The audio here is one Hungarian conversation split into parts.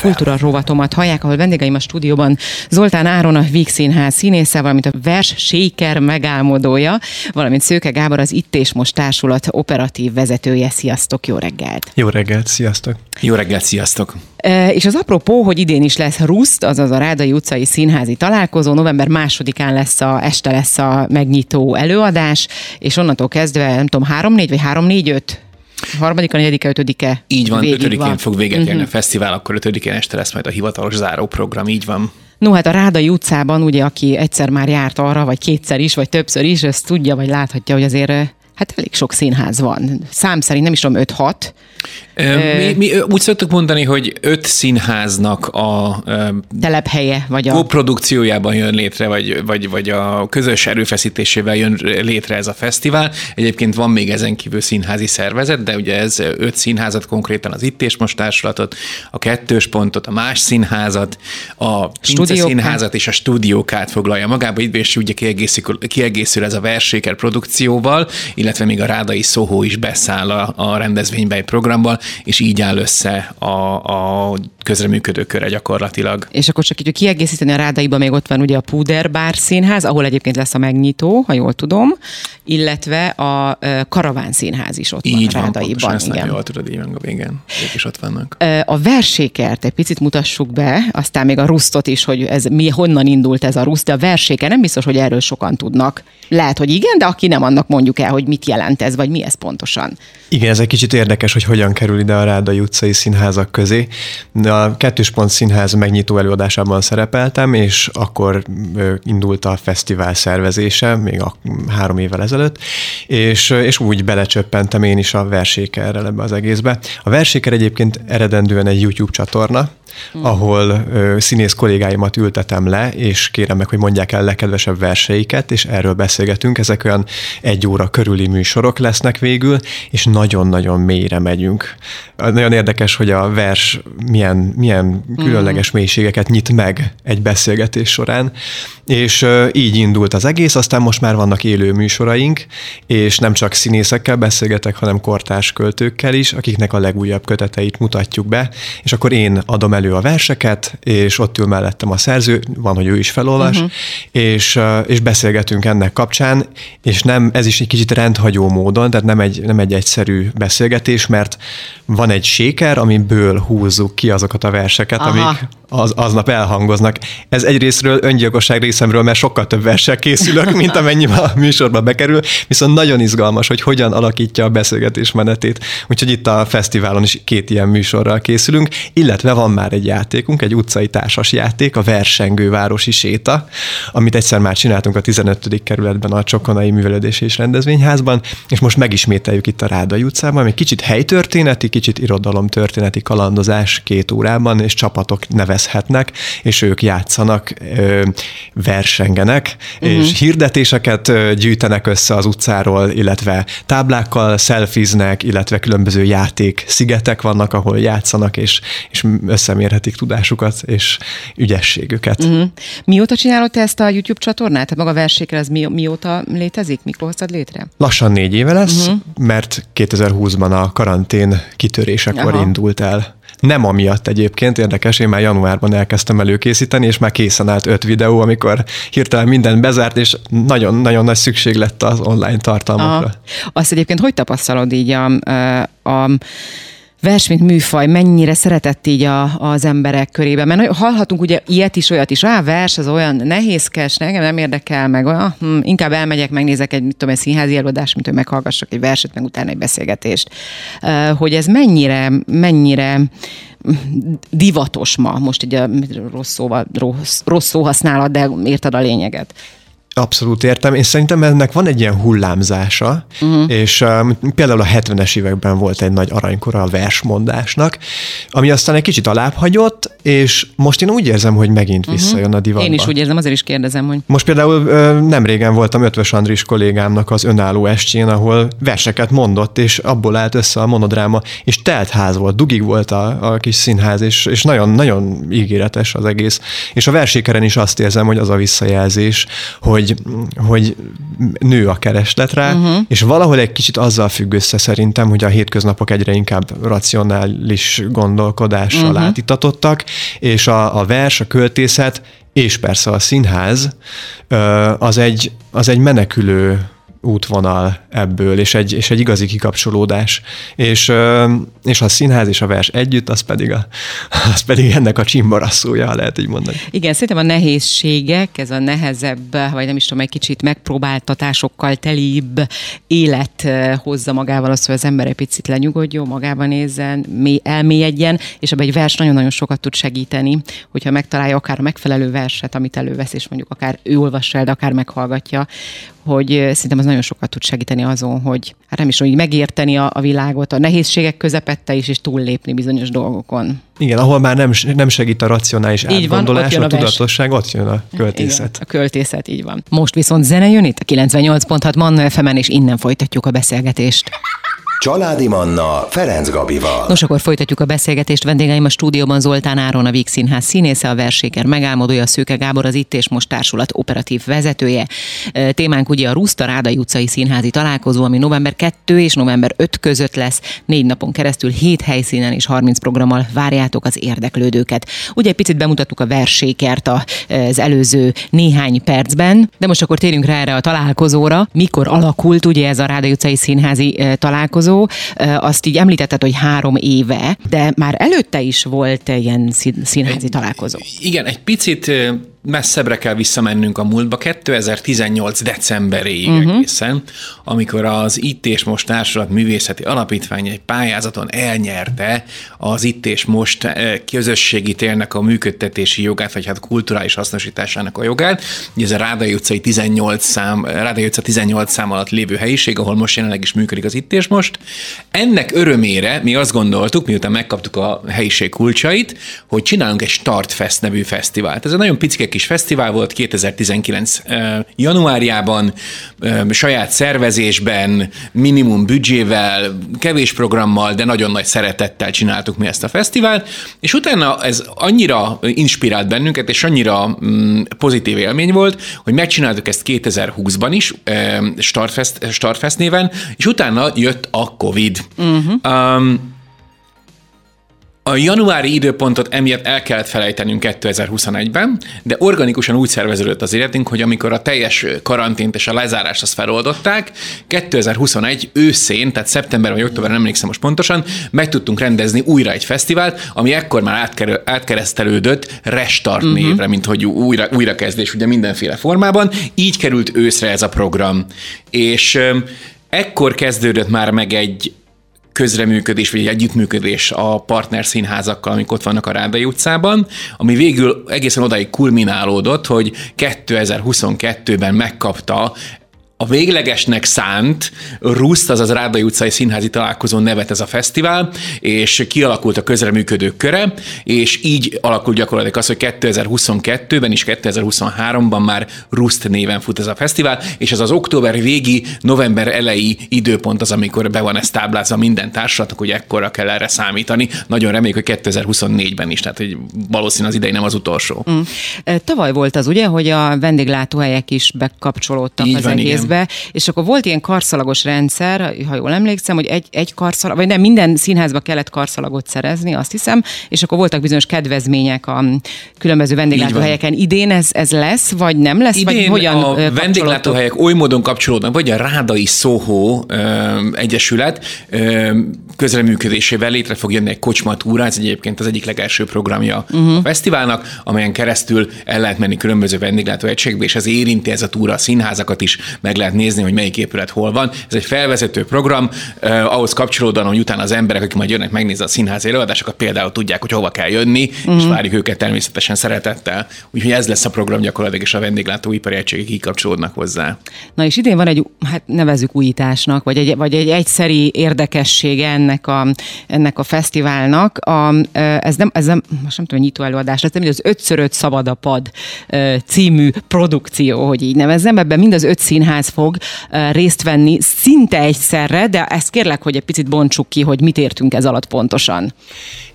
Kultúra rovatomat hallják, ahol vendégeim a stúdióban Zoltán Áron, a Víg Színház színésze, valamint a Vers Séker megálmodója, valamint Szőke Gábor, az Itt és Most Társulat operatív vezetője. Sziasztok, jó reggelt! Jó reggelt, sziasztok! Jó reggelt, sziasztok! E, és az apropó, hogy idén is lesz Ruszt, azaz a Rádai utcai színházi találkozó, november másodikán lesz a, este lesz a megnyitó előadás, és onnantól kezdve, nem tudom, három-négy vagy három-négy-öt harmadika, negyedike, ötödike. Így van, végig ötödikén van. fog véget érni a fesztivál, akkor ötödikén este lesz majd a hivatalos záróprogram, így van. No, hát a Rádai utcában, ugye, aki egyszer már járt arra, vagy kétszer is, vagy többször is, ezt tudja, vagy láthatja, hogy azért hát elég sok színház van. Szám szerint nem is tudom, 5-6. Ö, Mi, mi úgy szoktuk mondani, hogy öt színháznak a telephelye, vagy a... koprodukciójában jön létre, vagy, vagy, vagy a közös erőfeszítésével jön létre ez a fesztivál. Egyébként van még ezen kívül színházi szervezet, de ugye ez öt színházat, konkrétan az Itt és Most társulatot, a kettős pontot, a más színházat, a Pince színházat és a stúdiókát foglalja magába, és ugye kiegészül, kiegészül ez a verséker produkcióval, illetve még a Rádai Szóhó is beszáll a, a rendezvénybe egy programban, és így áll össze a, a közreműködő köre gyakorlatilag. És akkor csak így kiegészíteni a Rádaiban még ott van ugye a Puder Bár színház, ahol egyébként lesz a megnyitó, ha jól tudom, illetve a Karaván színház is ott Így van a van, Rádaiban. ezt nagyon Igen. jól tudod, így van, igen. Ők is ott vannak. A versékert egy picit mutassuk be, aztán még a rusztot is, hogy ez mi, honnan indult ez a ruszt, de a verséker nem biztos, hogy erről sokan tudnak. Lehet, hogy igen, de aki nem, annak mondjuk el, hogy mit jelent ez, vagy mi ez pontosan. Igen, ez egy kicsit érdekes, hogy hogyan kerül ide a Rádai utcai színházak közé. A Kettős Pont Színház megnyitó előadásában szerepeltem, és akkor indult a fesztivál szervezése, még a három évvel ezelőtt, és, és úgy belecsöppentem én is a versékerrel ebbe az egészbe. A verséker egyébként eredendően egy YouTube csatorna, Hmm. ahol ö, színész kollégáimat ültetem le, és kérem meg, hogy mondják el legkedvesebb verseiket, és erről beszélgetünk. Ezek olyan egy óra körüli műsorok lesznek végül, és nagyon-nagyon mélyre megyünk. Nagyon érdekes, hogy a vers milyen, milyen különleges mélységeket nyit meg egy beszélgetés során, és ö, így indult az egész, aztán most már vannak élő műsoraink, és nem csak színészekkel beszélgetek, hanem kortárs költőkkel is, akiknek a legújabb köteteit mutatjuk be, és akkor én adom elő a verseket, és ott ül mellettem a szerző, van, hogy ő is felolvas, uh-huh. és, és beszélgetünk ennek kapcsán, és nem, ez is egy kicsit rendhagyó módon, tehát nem egy, nem egy egyszerű beszélgetés, mert van egy séker, amiből húzzuk ki azokat a verseket, Aha. amik az, aznap elhangoznak. Ez egyrésztről öngyilkosság részemről, mert sokkal több versel készülök, mint amennyi a műsorba bekerül, viszont nagyon izgalmas, hogy hogyan alakítja a beszélgetés menetét. Úgyhogy itt a fesztiválon is két ilyen műsorral készülünk, illetve van már egy játékunk, egy utcai társas játék, a Versengő Városi Séta, amit egyszer már csináltunk a 15. kerületben a Csokonai Művelődési és Rendezvényházban, és most megismételjük itt a Rádai utcában, egy kicsit helytörténeti, kicsit irodalomtörténeti kalandozás két órában, és csapatok nevezhetnek, és ők játszanak, versengenek, uh-huh. és hirdetéseket gyűjtenek össze az utcáról, illetve táblákkal szelfiznek, illetve különböző játék szigetek vannak, ahol játszanak, és, és összemérhetik tudásukat és ügyességüket. Uh-huh. Mióta csinálod te ezt a YouTube csatornát? Tehát maga a verséker, ez mi, mióta létezik? Mikor hoztad létre? Lassan négy éve lesz, uh-huh. mert 2020-ban a karantén kitörésekor Aha. indult el. Nem amiatt egyébként, érdekes, én már januárban elkezdtem előkészíteni, és már készen állt öt videó, amikor hirtelen minden bezárt, és nagyon-nagyon nagy szükség lett az online tartalmakra. Aha. Azt egyébként hogy tapasztalod így a, a vers, mint műfaj, mennyire szeretett így a, az emberek körében? Mert hallhatunk ugye ilyet is, olyat is, á, vers, az olyan nehézkes, nekem nem érdekel, meg olyan, hm, inkább elmegyek, megnézek egy, mit tudom, egy színházi előadást, mint hogy meghallgassak egy verset, meg utána egy beszélgetést. Hogy ez mennyire, mennyire divatos ma, most így a rossz, szóval, rossz, rossz szóhasználat, de érted a lényeget. Abszolút értem, és szerintem ennek van egy ilyen hullámzása, uh-huh. és um, például a 70-es években volt egy nagy aranykora a versmondásnak, ami aztán egy kicsit alább hagyott, és most én úgy érzem, hogy megint visszajön a divatba. Én is úgy érzem, azért is kérdezem, hogy Most például nem régen voltam Ötvös Andris kollégámnak az önálló estjén, ahol verseket mondott, és abból állt össze a monodráma, és telt ház volt, dugig volt a, a kis színház, és, és nagyon, nagyon ígéretes az egész. És a versékeren is azt érzem, hogy az a visszajelzés, hogy, hogy, hogy nő a kereslet rá, uh-huh. és valahol egy kicsit azzal függ össze szerintem, hogy a hétköznapok egyre inkább racionális gondolkodással uh-huh. átitatottak, és a, a vers, a költészet, és persze a színház az egy, az egy menekülő útvonal ebből, és egy, és egy igazi kikapcsolódás. És, és a színház és a vers együtt, az pedig, a, az pedig ennek a csimbarasszója, ha lehet így mondani. Igen, szerintem a nehézségek, ez a nehezebb, vagy nem is tudom, egy kicsit megpróbáltatásokkal telibb élet hozza magával azt, hogy az ember egy picit lenyugodjon, magában nézzen, elmélyedjen, és abban egy vers nagyon-nagyon sokat tud segíteni, hogyha megtalálja akár a megfelelő verset, amit elővesz, és mondjuk akár ő olvassa el, de akár meghallgatja, hogy szerintem az nagyon sokat tud segíteni azon, hogy hát nem is hogy megérteni a, a világot, a nehézségek közepette is, és túllépni bizonyos dolgokon. Igen, ahol már nem, nem segít a racionális így átgondolás, van, a, a tudatosság, ott jön a költészet. Igen, a költészet, így van. Most viszont zene jön itt a 98.6 Manna fm és innen folytatjuk a beszélgetést. Családi Manna Ferenc Gabival. Nos, akkor folytatjuk a beszélgetést. Vendégeim a stúdióban Zoltán Áron, a Víg Színház színésze, a verséker megálmodója, Szőke Gábor, az Itt és Most Társulat operatív vezetője. Témánk ugye a Ruszta Rádai utcai színházi találkozó, ami november 2 és november 5 között lesz. Négy napon keresztül 7 helyszínen és 30 programmal várjátok az érdeklődőket. Ugye egy picit bemutattuk a versékert az előző néhány percben, de most akkor térjünk rá erre a találkozóra. Mikor alakult ugye ez a Rádai utcai színházi találkozó? Találkozó, azt így említetted, hogy három éve, de már előtte is volt ilyen színházi találkozó. Igen, egy picit messzebbre kell visszamennünk a múltba, 2018 decemberéig uh-huh. egészen, amikor az Itt és Most Társulat Művészeti Alapítvány egy pályázaton elnyerte az Itt és Most eh, közösségi térnek a működtetési jogát, vagy hát kulturális hasznosításának a jogát. Ugye ez a Rádai utcai 18 szám, Rádai utca 18 szám alatt lévő helyiség, ahol most jelenleg is működik az Itt és Most. Ennek örömére mi azt gondoltuk, miután megkaptuk a helyiség kulcsait, hogy csinálunk egy Startfest nevű fesztivált. Ez egy nagyon picike kis fesztivál volt 2019 januárjában, saját szervezésben, minimum büdzsével, kevés programmal, de nagyon nagy szeretettel csináltuk mi ezt a fesztivált, és utána ez annyira inspirált bennünket, és annyira mm, pozitív élmény volt, hogy megcsináltuk ezt 2020-ban is, Startfest, Startfest néven, és utána jött a Covid. Uh-huh. Um, a januári időpontot emiatt el kellett felejtenünk 2021-ben, de organikusan úgy szerveződött az életünk, hogy amikor a teljes karantént és a lezárást azt feloldották, 2021 őszén, tehát szeptember vagy október, nem emlékszem most pontosan, meg tudtunk rendezni újra egy fesztivált, ami ekkor már átker- átkeresztelődött Restart uh-huh. névre, mint hogy újra, újrakezdés ugye mindenféle formában. Így került őszre ez a program. És ekkor kezdődött már meg egy közreműködés, vagy egy együttműködés a partner színházakkal, amik ott vannak a Rádai utcában, ami végül egészen odaig kulminálódott, hogy 2022-ben megkapta a véglegesnek szánt Ruszt, azaz Rádai utcai színházi találkozón nevet ez a fesztivál, és kialakult a közreműködők köre, és így alakult gyakorlatilag az, hogy 2022-ben és 2023-ban már Ruszt néven fut ez a fesztivál, és ez az október végi, november elejé időpont az, amikor be van ez táblázva minden társulatnak, hogy ekkorra kell erre számítani. Nagyon reméljük, hogy 2024-ben is, tehát hogy valószínűleg az idei nem az utolsó. Mm. Tavaly volt az ugye, hogy a vendéglátóhelyek is bekapcsolódtak így az van, egész be, és akkor volt ilyen karszalagos rendszer, ha jól emlékszem, hogy egy, egy karszalag, vagy nem, minden színházba kellett karszalagot szerezni, azt hiszem, és akkor voltak bizonyos kedvezmények a különböző vendéglátóhelyeken. Idén ez, ez lesz, vagy nem lesz, Idén vagy hogyan a vendéglátóhelyek oly módon kapcsolódnak, vagy a Rádai Szóhó Egyesület ö, közreműködésével létre fog jönni egy kocsmatúra, ez egyébként az egyik legelső programja uh-huh. a fesztiválnak, amelyen keresztül el lehet menni különböző vendéglátóegységbe, és ez érinti ez a túra a színházakat is, meg lehet nézni, hogy melyik épület hol van. Ez egy felvezető program, eh, ahhoz kapcsolódóan, hogy utána az emberek, akik majd jönnek megnézni a színház előadásokat, például tudják, hogy hova kell jönni, mm. és mhm. várjuk őket természetesen szeretettel. Úgyhogy ez lesz a program gyakorlatilag, és a vendéglátóipari egységek kikapcsolódnak hozzá. Na és idén van egy, hát nevezük újításnak, vagy egy, vagy egy egyszeri érdekessége ennek a, ennek a fesztiválnak. A, ez nem, ez nem, most nem tudom, nyitó előadás, ez nem az ötször szabad a pad című produkció, hogy így nevezzem. Ebben mind az öt színház fog részt venni szinte egyszerre, de ezt kérlek, hogy egy picit bontsuk ki, hogy mit értünk ez alatt pontosan.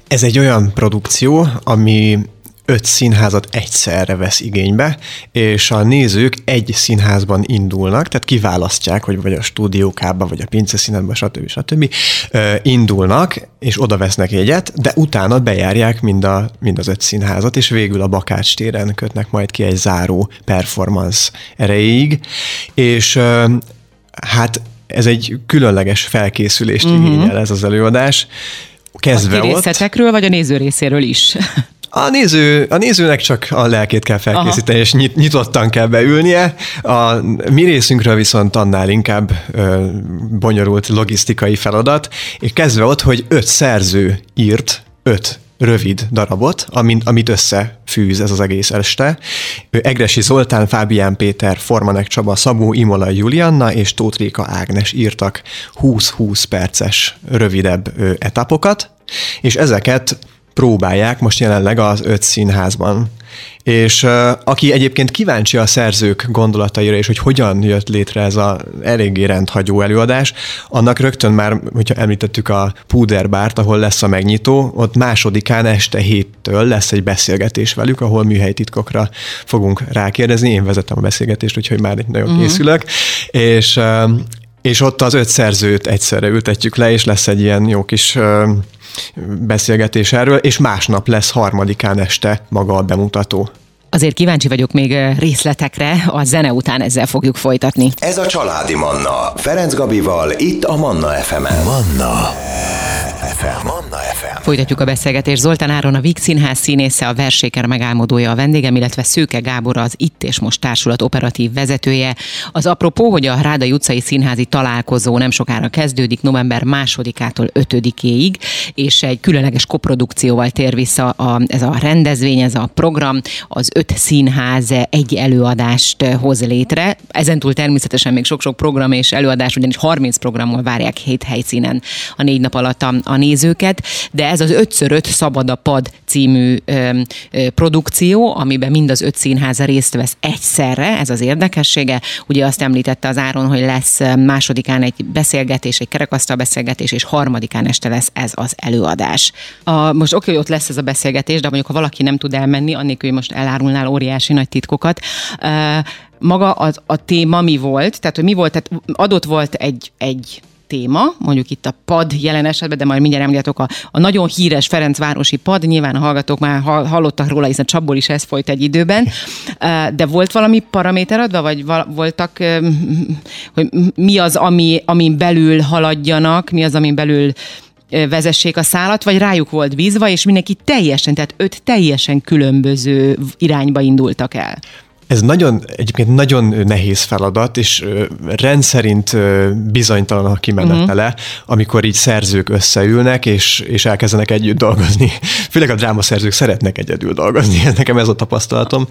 Ez egy olyan produkció, ami öt színházat egyszerre vesz igénybe, és a nézők egy színházban indulnak, tehát kiválasztják, hogy vagy a stúdiókába, vagy a pince színházba, stb. stb. indulnak, és oda vesznek egyet, de utána bejárják mind, a, mind az öt színházat, és végül a Bakács téren kötnek majd ki egy záró performance erejéig, és hát ez egy különleges felkészülést uh-huh. igényel ez az előadás. Kezdve a részletekről, vagy a néző részéről is? A, néző, a nézőnek csak a lelkét kell felkészíteni, Aha. és nyit, nyitottan kell beülnie. A mi részünkről viszont annál inkább ö, bonyolult logisztikai feladat, és kezdve ott, hogy öt szerző írt öt rövid darabot, amit, amit összefűz ez az egész este. Egresi Zoltán, Fábián Péter, Formanek Csaba, Szabó Imola Julianna és Tóth Réka Ágnes írtak 20-20 perces rövidebb etapokat, és ezeket próbálják most jelenleg az öt színházban. És uh, aki egyébként kíváncsi a szerzők gondolataira, és hogy hogyan jött létre ez a eléggé rendhagyó előadás, annak rögtön már, hogyha említettük a Puderbárt, ahol lesz a megnyitó, ott másodikán este héttől lesz egy beszélgetés velük, ahol műhelytitkokra fogunk rákérdezni. Én vezetem a beszélgetést, úgyhogy már nagyon uh-huh. készülök. És, uh, és ott az öt szerzőt egyszerre ültetjük le, és lesz egy ilyen jó kis uh, beszélgetés erről, és másnap lesz harmadikán este maga a bemutató. Azért kíváncsi vagyok még részletekre, a zene után ezzel fogjuk folytatni. Ez a Családi Manna, Ferenc Gabival, itt a Manna FM-en. Manna FM. Manna FM. Folytatjuk a beszélgetést. Zoltán Áron a Víg Színház színésze, a Verséker megálmodója a vendégem, illetve Szőke Gábor az Itt és Most Társulat operatív vezetője. Az apropó, hogy a Rádai utcai színházi találkozó nem sokára kezdődik, november másodikától ötödikéig, és egy különleges koprodukcióval tér vissza a, ez a rendezvény, ez a program, az öt színház egy előadást hoz létre. Ezentúl természetesen még sok-sok program és előadás, ugyanis 30 programmal várják hét helyszínen a négy nap alatt a, a nézőket, de ez az 5x5 Szabad a Pad című ö, ö, produkció, amiben mind az öt színháza részt vesz egyszerre, ez az érdekessége. Ugye azt említette az Áron, hogy lesz másodikán egy beszélgetés, egy kerekasztal beszélgetés, és harmadikán este lesz ez az előadás. A, most oké, hogy ott lesz ez a beszélgetés, de mondjuk ha valaki nem tud elmenni, annélkül, hogy most elárulnál óriási nagy titkokat, maga az, a téma mi volt, tehát hogy mi volt, tehát adott volt egy, egy téma, mondjuk itt a pad jelen esetben, de majd mindjárt említetok a, a nagyon híres Ferencvárosi pad, nyilván a hallgatók már hallottak róla, hiszen Csabból is ez folyt egy időben, de volt valami paraméter adva, vagy voltak, hogy mi az, ami, amin belül haladjanak, mi az, amin belül vezessék a szálat, vagy rájuk volt bízva, és mindenki teljesen, tehát öt teljesen különböző irányba indultak el. Ez nagyon, egyébként nagyon nehéz feladat, és rendszerint bizonytalan a kimenetele, uh-huh. amikor így szerzők összeülnek, és, és elkezdenek együtt dolgozni. Főleg a drámaszerzők szeretnek egyedül dolgozni, nekem ez a tapasztalatom,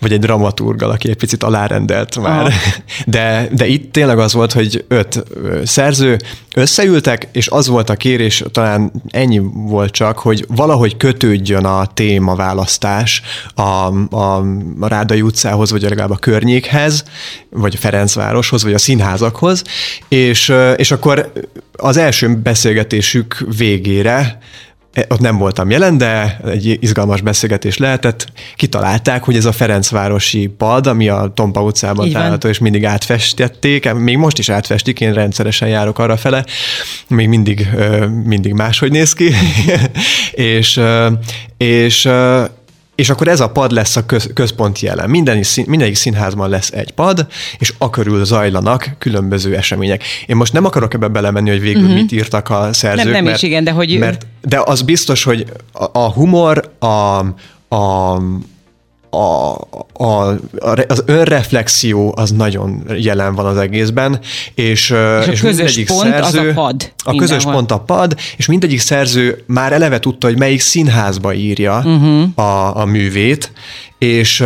vagy egy dramaturgal, aki egy picit alárendelt már. Uh-huh. De, de itt tényleg az volt, hogy öt szerző összeültek, és az volt a kérés, talán ennyi volt csak, hogy valahogy kötődjön a témaválasztás a, a, a Rádai utcán utcához, vagy legalább a környékhez, vagy a Ferencvároshoz, vagy a színházakhoz, és, és akkor az első beszélgetésük végére e, ott nem voltam jelen, de egy izgalmas beszélgetés lehetett. Kitalálták, hogy ez a Ferencvárosi pad, ami a Tompa utcában található, és mindig átfestették, még most is átfestik, én rendszeresen járok arra fele, még mindig, mindig máshogy néz ki, és, és és akkor ez a pad lesz a köz, központi jelen. Minden, mindegyik színházban lesz egy pad, és a körül zajlanak különböző események. Én most nem akarok ebbe belemenni, hogy végül uh-huh. mit írtak a szerzők. Nem, nem mert, is igen, de hogy... Mert, de az biztos, hogy a, a humor, a, a, a, a, az önreflexió az nagyon jelen van az egészben, és, és, és a közös pont szerző, az a pad. A közös pont a pad, és mindegyik szerző már eleve tudta, hogy melyik színházba írja uh-huh. a, a művét, és,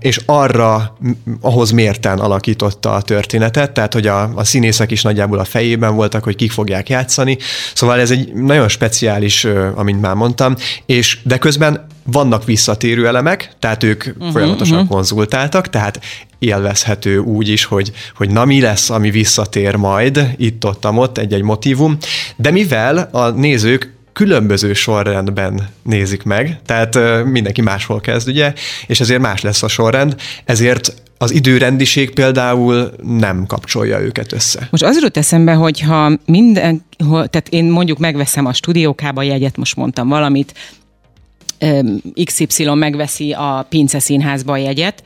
és arra, ahhoz mérten alakította a történetet, tehát hogy a, a színészek is nagyjából a fejében voltak, hogy kik fogják játszani, szóval ez egy nagyon speciális, amint már mondtam, és de közben vannak visszatérő elemek, tehát ők uh-huh, folyamatosan uh-huh. konzultáltak, tehát élvezhető úgy is, hogy, hogy na mi lesz, ami visszatér majd, itt-ott, ott egy-egy motivum, de mivel a nézők különböző sorrendben nézik meg, tehát mindenki máshol kezd, ugye, és ezért más lesz a sorrend, ezért az időrendiség például nem kapcsolja őket össze. Most az jutott eszembe, hogy ha minden, tehát én mondjuk megveszem a stúdiókába jegyet, most mondtam valamit, XY megveszi a Pince Színházba a jegyet,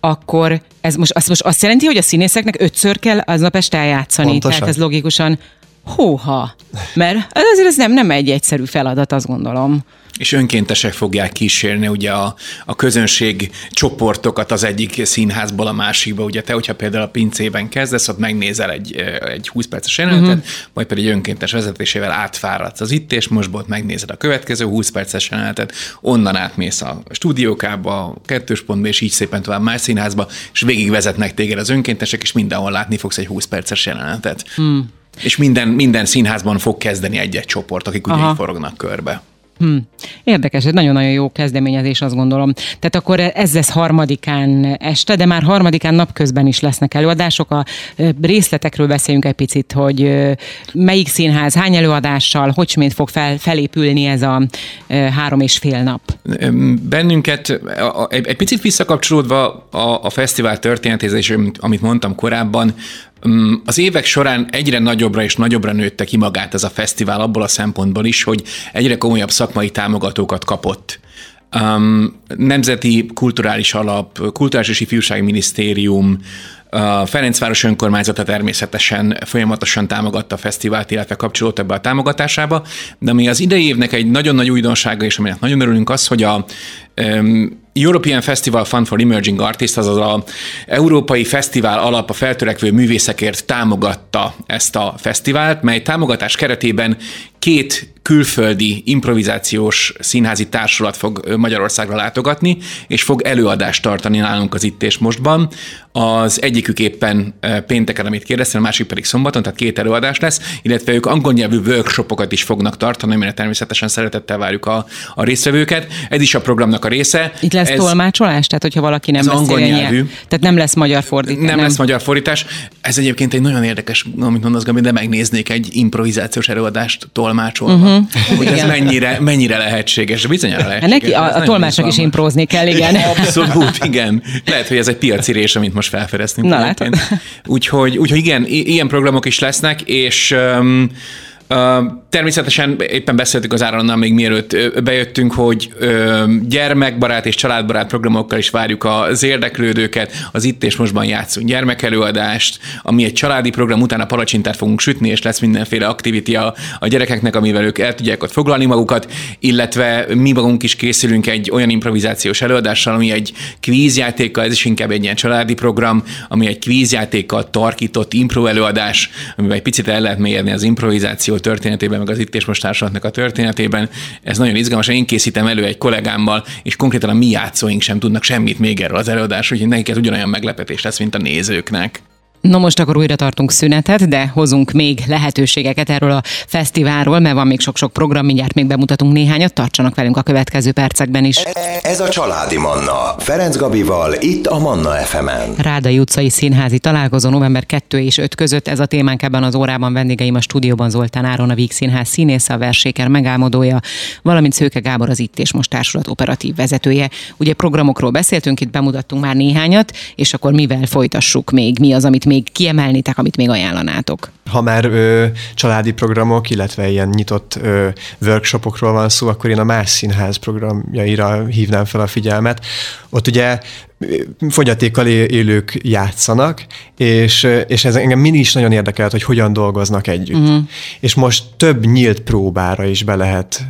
akkor ez most, azt, most azt jelenti, hogy a színészeknek ötször kell aznap este eljátszani. Pontosan. Tehát ez logikusan hóha. Mert azért ez nem, nem egy egyszerű feladat, azt gondolom. És önkéntesek fogják kísérni ugye a, a közönség csoportokat az egyik színházból a másikba. Ugye te, hogyha például a pincében kezdesz, ott megnézel egy, egy 20 perces jelenetet, uh-huh. majd pedig önkéntes vezetésével átfáradsz az itt és mostból megnézed a következő 20 perces jelenetet, onnan átmész a stúdiókába, a kettős pontba, és így szépen tovább más színházba, és végigvezetnek téged az önkéntesek, és mindenhol látni fogsz egy 20 perces jelenetet. Hmm. És minden, minden színházban fog kezdeni egy-egy csoport, akik ugye így forognak körbe. Hmm. Érdekes, ez nagyon-nagyon jó kezdeményezés, azt gondolom. Tehát akkor ez lesz harmadikán este, de már harmadikán napközben is lesznek előadások. A részletekről beszéljünk egy picit, hogy melyik színház, hány előadással, hogy fog fel, felépülni ez a három és fél nap. Bennünket egy, egy picit visszakapcsolódva a, a fesztivál történetéhez, amit mondtam korábban, az évek során egyre nagyobbra és nagyobbra nőtte ki magát ez a fesztivál abból a szempontból is, hogy egyre komolyabb szakmai támogatókat kapott. Um, Nemzeti Kulturális Alap, Kulturális és Ifjúsági Minisztérium, a Ferencváros önkormányzata természetesen folyamatosan támogatta a fesztivált, illetve kapcsolódott ebbe a támogatásába, de ami az idei évnek egy nagyon nagy újdonsága, és aminek nagyon örülünk az, hogy a um, European Festival Fund for Emerging Artists, azaz a Európai Fesztivál alap a feltörekvő művészekért támogatta ezt a fesztivált, mely támogatás keretében két külföldi improvizációs színházi társulat fog Magyarországra látogatni, és fog előadást tartani nálunk az Itt és Mostban. Az egyikük éppen pénteken, amit kérdeztem, a másik pedig szombaton, tehát két előadás lesz, illetve ők angol nyelvű workshopokat is fognak tartani, amire természetesen szeretettel várjuk a, a résztvevőket. Ez is a programnak a része. Itt lesz ez, tolmácsolás? Tehát, hogyha valaki nem beszél angol nyelvű. Nyelv. Tehát nem lesz magyar fordítás. Nem, nem, lesz magyar fordítás. Ez egyébként egy nagyon érdekes, amit mondasz, Gabi, de megnéznék egy improvizációs előadást tolmácsolva. Uh-huh. Hogy ez mennyire, mennyire lehetséges. Bizonyára lehetséges. Neki a, a tolmácsnak is improzni kell, igen. Abszolút, igen. Lehet, hogy ez egy piaci rés, amit most felfedeztünk. Na, Úgyhogy, úgyhogy igen, ilyen programok is lesznek, és um, Természetesen éppen beszéltük az Áronnal még mielőtt bejöttünk, hogy gyermekbarát és családbarát programokkal is várjuk az érdeklődőket. Az Itt és Mostban játszunk gyermekelőadást, ami egy családi program, utána palacsintát fogunk sütni, és lesz mindenféle aktivití a, a gyerekeknek, amivel ők el tudják ott foglalni magukat, illetve mi magunk is készülünk egy olyan improvizációs előadással, ami egy kvízjátékkal, ez is inkább egy ilyen családi program, ami egy kvízjátékkal tarkított impro előadás, amivel egy picit el lehet mélyedni az improvizáció történetében, meg az itt és most társadalmatnak a történetében. Ez nagyon izgalmas. Én készítem elő egy kollégámmal, és konkrétan a mi játszóink sem tudnak semmit még erről az előadásról, úgyhogy nekik ez ugyanolyan meglepetés lesz, mint a nézőknek. No most akkor újra tartunk szünetet, de hozunk még lehetőségeket erről a fesztiválról, mert van még sok-sok program, mindjárt még bemutatunk néhányat, tartsanak velünk a következő percekben is. Ez a Családi Manna, Ferenc Gabival, itt a Manna FM-en. Rádai utcai színházi találkozó november 2 és 5 között, ez a témánk ebben az órában vendégeim a stúdióban Zoltán Áron, a Víg Színház színésze, a verséker megálmodója, valamint Szőke Gábor az Itt és Most Társulat operatív vezetője. Ugye programokról beszéltünk, itt bemutattunk már néhányat, és akkor mivel folytassuk még, mi az, amit még még kiemelnétek, amit még ajánlanátok? Ha már ö, családi programok, illetve ilyen nyitott ö, workshopokról van szó, akkor én a Más Színház programjaira hívnám fel a figyelmet. Ott ugye fogyatékkal élők játszanak, és, és ez engem mindig is nagyon érdekelt, hogy hogyan dolgoznak együtt. Uh-huh. És most több nyílt próbára is be lehet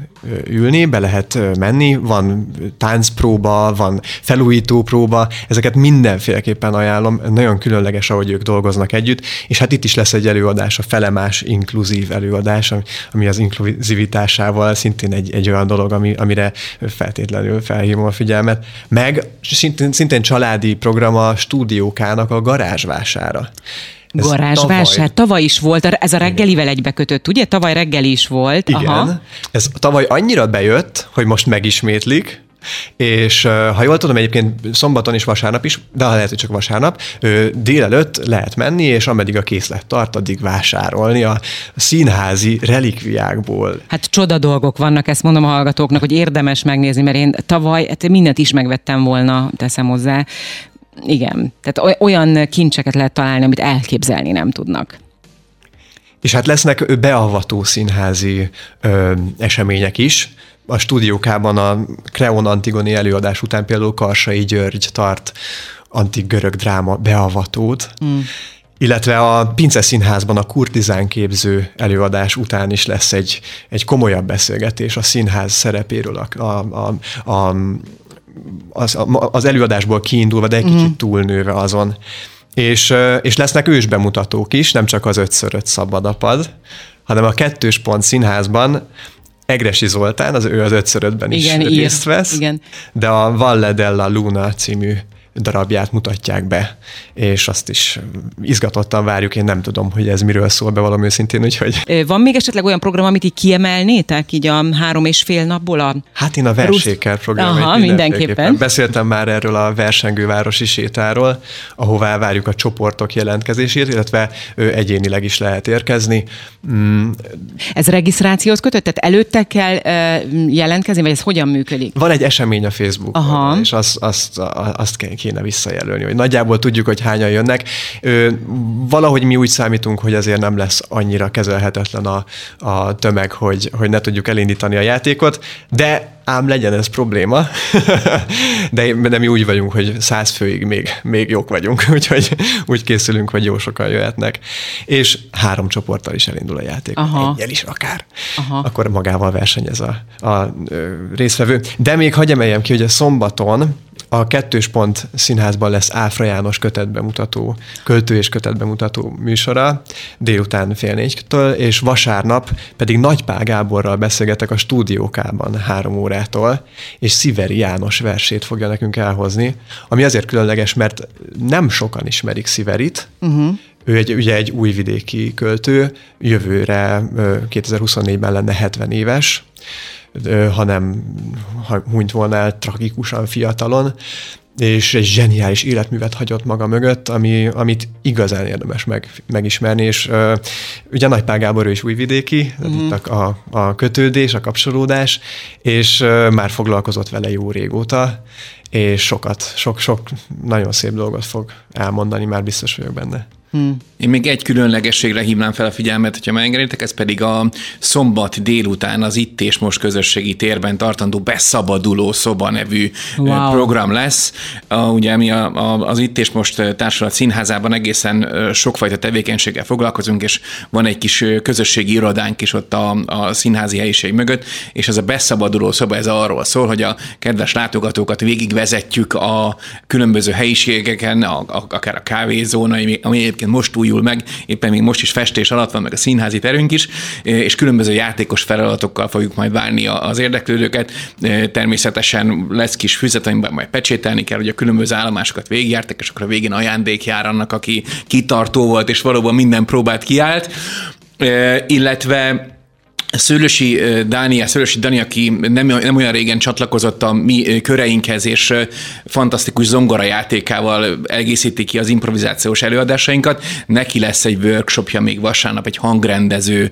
ülni, be lehet menni, van táncpróba, van felújító próba, ezeket mindenféleképpen ajánlom, nagyon különleges, ahogy ők dolgoznak együtt, és hát itt is lesz egy előadás, a felemás inkluzív előadás, ami az inkluzivitásával szintén egy, egy olyan dolog, ami, amire feltétlenül felhívom a figyelmet, meg szintén, szintén családi program a stúdiókának a garázsvására. Garázsvásár. Tavaly... tavaly is volt, ez a reggelivel egybekötött, ugye? Tavaly reggeli is volt. Igen. Aha. Ez tavaly annyira bejött, hogy most megismétlik, és ha jól tudom, egyébként szombaton is, vasárnap is, de ha lehet, hogy csak vasárnap, délelőtt lehet menni, és ameddig a készlet tart, addig vásárolni a színházi relikviákból. Hát csoda dolgok vannak, ezt mondom a hallgatóknak, hogy érdemes megnézni, mert én tavaly hát mindent is megvettem volna, teszem hozzá. Igen, tehát olyan kincseket lehet találni, amit elképzelni nem tudnak. És hát lesznek beavató színházi ö, események is. A stúdiókában a Kreon Antigoni előadás után például Karsai György tart antik görög dráma beavatót. Mm illetve a Pince Színházban a kurtizán képző előadás után is lesz egy, egy komolyabb beszélgetés a színház szerepéről, a, a, a, a, az, az előadásból kiindulva, de egy mm. kicsit túlnőve azon. És, és lesznek ősbemutatók is, nem csak az ötször öt szabadapad, hanem a kettős pont színházban Egresi Zoltán, az ő az ötször ötben is igen, részt vesz, igen. de a Valle della Luna című darabját mutatják be, és azt is izgatottan várjuk, én nem tudom, hogy ez miről szól be valami őszintén, úgyhogy... Van még esetleg olyan program, amit így kiemelnétek, így a három és fél napból? A... Hát én a verséker program. Aha, mindenképpen. Beszéltem már erről a versengővárosi sétáról, ahová várjuk a csoportok jelentkezését, illetve egyénileg is lehet érkezni. Mm. Ez regisztrációt kötött? Tehát előtte kell jelentkezni, vagy ez hogyan működik? Van egy esemény a Facebookon, Aha. és azt, azt, azt kell kéne visszajelölni, hogy nagyjából tudjuk, hogy hányan jönnek. Valahogy mi úgy számítunk, hogy azért nem lesz annyira kezelhetetlen a, a tömeg, hogy, hogy ne tudjuk elindítani a játékot, de ám legyen ez probléma, de, de mi úgy vagyunk, hogy száz főig még, még jók vagyunk, úgyhogy úgy készülünk, hogy jó sokan jöhetnek. És három csoporttal is elindul a játék, Aha. egyel is akár. Aha. Akkor magával versenyez a, a, a résztvevő. De még hagyj emeljem ki, hogy a szombaton a kettős pont színházban lesz Áfra János kötetbemutató, költő és kötetbemutató műsora délután fél négytől, és vasárnap pedig Nagypál Gáborral beszélgetek a stúdiókában három órától, és Sziveri János versét fogja nekünk elhozni, ami azért különleges, mert nem sokan ismerik Sziverit, uh-huh. Ő egy, ugye egy újvidéki költő, jövőre 2024-ben lenne 70 éves, hanem hunyt volna el tragikusan fiatalon, és egy zseniális életművet hagyott maga mögött, ami, amit igazán érdemes meg, megismerni, és uh, ugye Nagypál Gábor ő is újvidéki, mm-hmm. itt a, a kötődés, a kapcsolódás, és uh, már foglalkozott vele jó régóta, és sokat, sok-sok nagyon szép dolgot fog elmondani, már biztos vagyok benne. Hmm. Én még egy különlegességre hívnám fel a figyelmet, hogyha megengeditek, ez pedig a szombat délután az Itt és Most közösségi térben tartandó Beszabaduló Szoba nevű wow. program lesz. A, ugye mi a, a, az Itt és Most társulat színházában egészen sokfajta tevékenységgel foglalkozunk, és van egy kis közösségi irodánk is ott a, a színházi helyiség mögött, és ez a Beszabaduló Szoba, ez arról szól, hogy a kedves látogatókat végigvezetjük a különböző helyiségeken, a, a, akár a kávézóna, ami egyébként most újul meg, éppen még most is festés alatt van, meg a színházi terünk is, és különböző játékos feladatokkal fogjuk majd várni az érdeklődőket. Természetesen lesz kis füzet, amiben majd pecsételni kell, hogy a különböző állomásokat végigjártak, és akkor a végén ajándék jár annak, aki kitartó volt, és valóban minden próbát kiállt. Illetve Szőlősi Dániel, Szőlősi Dani, aki nem, nem olyan régen csatlakozott a mi köreinkhez, és fantasztikus zongora játékával egészíti ki az improvizációs előadásainkat. Neki lesz egy workshopja még vasárnap, egy hangrendező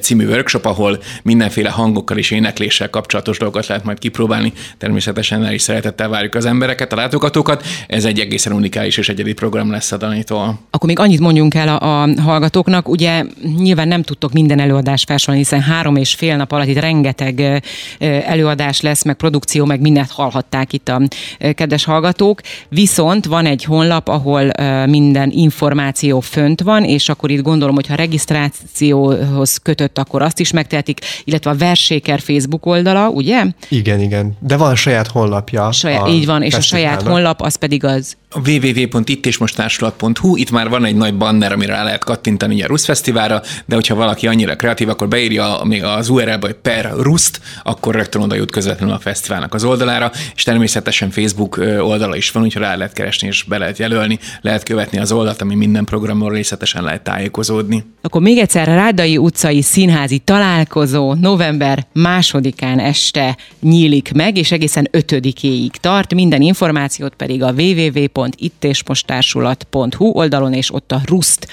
című workshop, ahol mindenféle hangokkal és énekléssel kapcsolatos dolgokat lehet majd kipróbálni. Természetesen el is szeretettel várjuk az embereket, a látogatókat. Ez egy egészen unikális és egyedi program lesz a Danitól. Akkor még annyit mondjunk el a, a hallgatóknak. Ugye nyilván nem tudtok minden előadást felsorolni, hiszen három és fél nap alatt itt rengeteg előadás lesz, meg produkció, meg mindent hallhatták itt a kedves hallgatók. Viszont van egy honlap, ahol minden információ fönt van, és akkor itt gondolom, hogy ha regisztrációhoz kötött, akkor azt is megtehetik, illetve a Verséker Facebook oldala, ugye? Igen, igen. De van saját honlapja. Saját, így van, és a saját honlap az pedig az www.ittésmosttársulat.hu, itt már van egy nagy banner, amire rá lehet kattintani a Rusz Fesztiválra, de hogyha valaki annyira kreatív, akkor beírja még az URL-be, hogy per Ruszt, akkor rögtön oda jut közvetlenül a fesztiválnak az oldalára, és természetesen Facebook oldala is van, úgyhogy rá lehet keresni és be lehet jelölni, lehet követni az oldalt, ami minden programról részletesen lehet tájékozódni. Akkor még egyszer Rádai utcai színházi találkozó november másodikán este nyílik meg, és egészen ötödikéig tart. Minden információt pedig a www.ittésmostársulat.hu oldalon és ott a Rust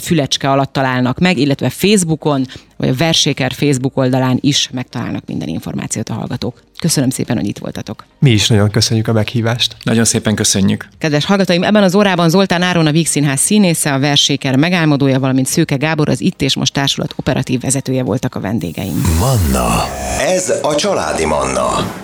fülecske alatt találnak meg, illetve Facebookon, vagy a Verséker Facebook oldalán is megtalálnak minden információt a hallgatók. Köszönöm szépen, hogy itt voltatok. Mi is nagyon köszönjük a meghívást. Nagyon szépen köszönjük. Kedves hallgatóim, ebben az órában Zoltán Áron, a Víg Színház színésze, a Verséker megálmodója, valamint Szőke Gábor, az Itt és Most Társulat operatív vezetője voltak a vendégeim. Manna. Ez a családi Manna.